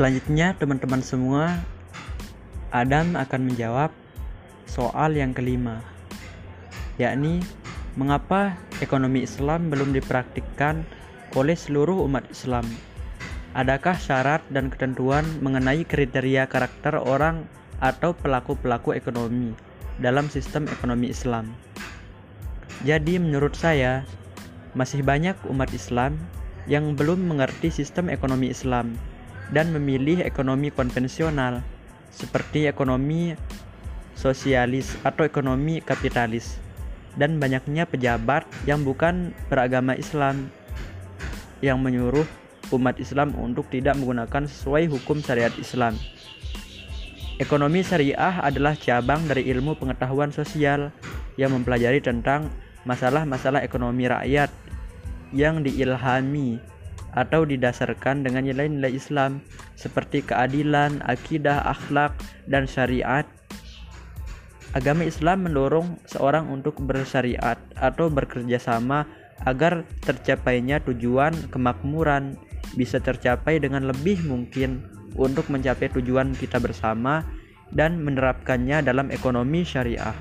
Selanjutnya, teman-teman semua, Adam akan menjawab soal yang kelima, yakni mengapa ekonomi Islam belum dipraktikkan oleh seluruh umat Islam. Adakah syarat dan ketentuan mengenai kriteria karakter orang atau pelaku-pelaku ekonomi dalam sistem ekonomi Islam? Jadi, menurut saya, masih banyak umat Islam yang belum mengerti sistem ekonomi Islam dan memilih ekonomi konvensional seperti ekonomi sosialis atau ekonomi kapitalis dan banyaknya pejabat yang bukan beragama Islam yang menyuruh umat Islam untuk tidak menggunakan sesuai hukum syariat Islam. Ekonomi syariah adalah cabang dari ilmu pengetahuan sosial yang mempelajari tentang masalah-masalah ekonomi rakyat yang diilhami atau didasarkan dengan nilai-nilai Islam seperti keadilan, akidah, akhlak, dan syariat. Agama Islam mendorong seorang untuk bersyariat atau bekerja sama agar tercapainya tujuan kemakmuran bisa tercapai dengan lebih mungkin untuk mencapai tujuan kita bersama dan menerapkannya dalam ekonomi syariah.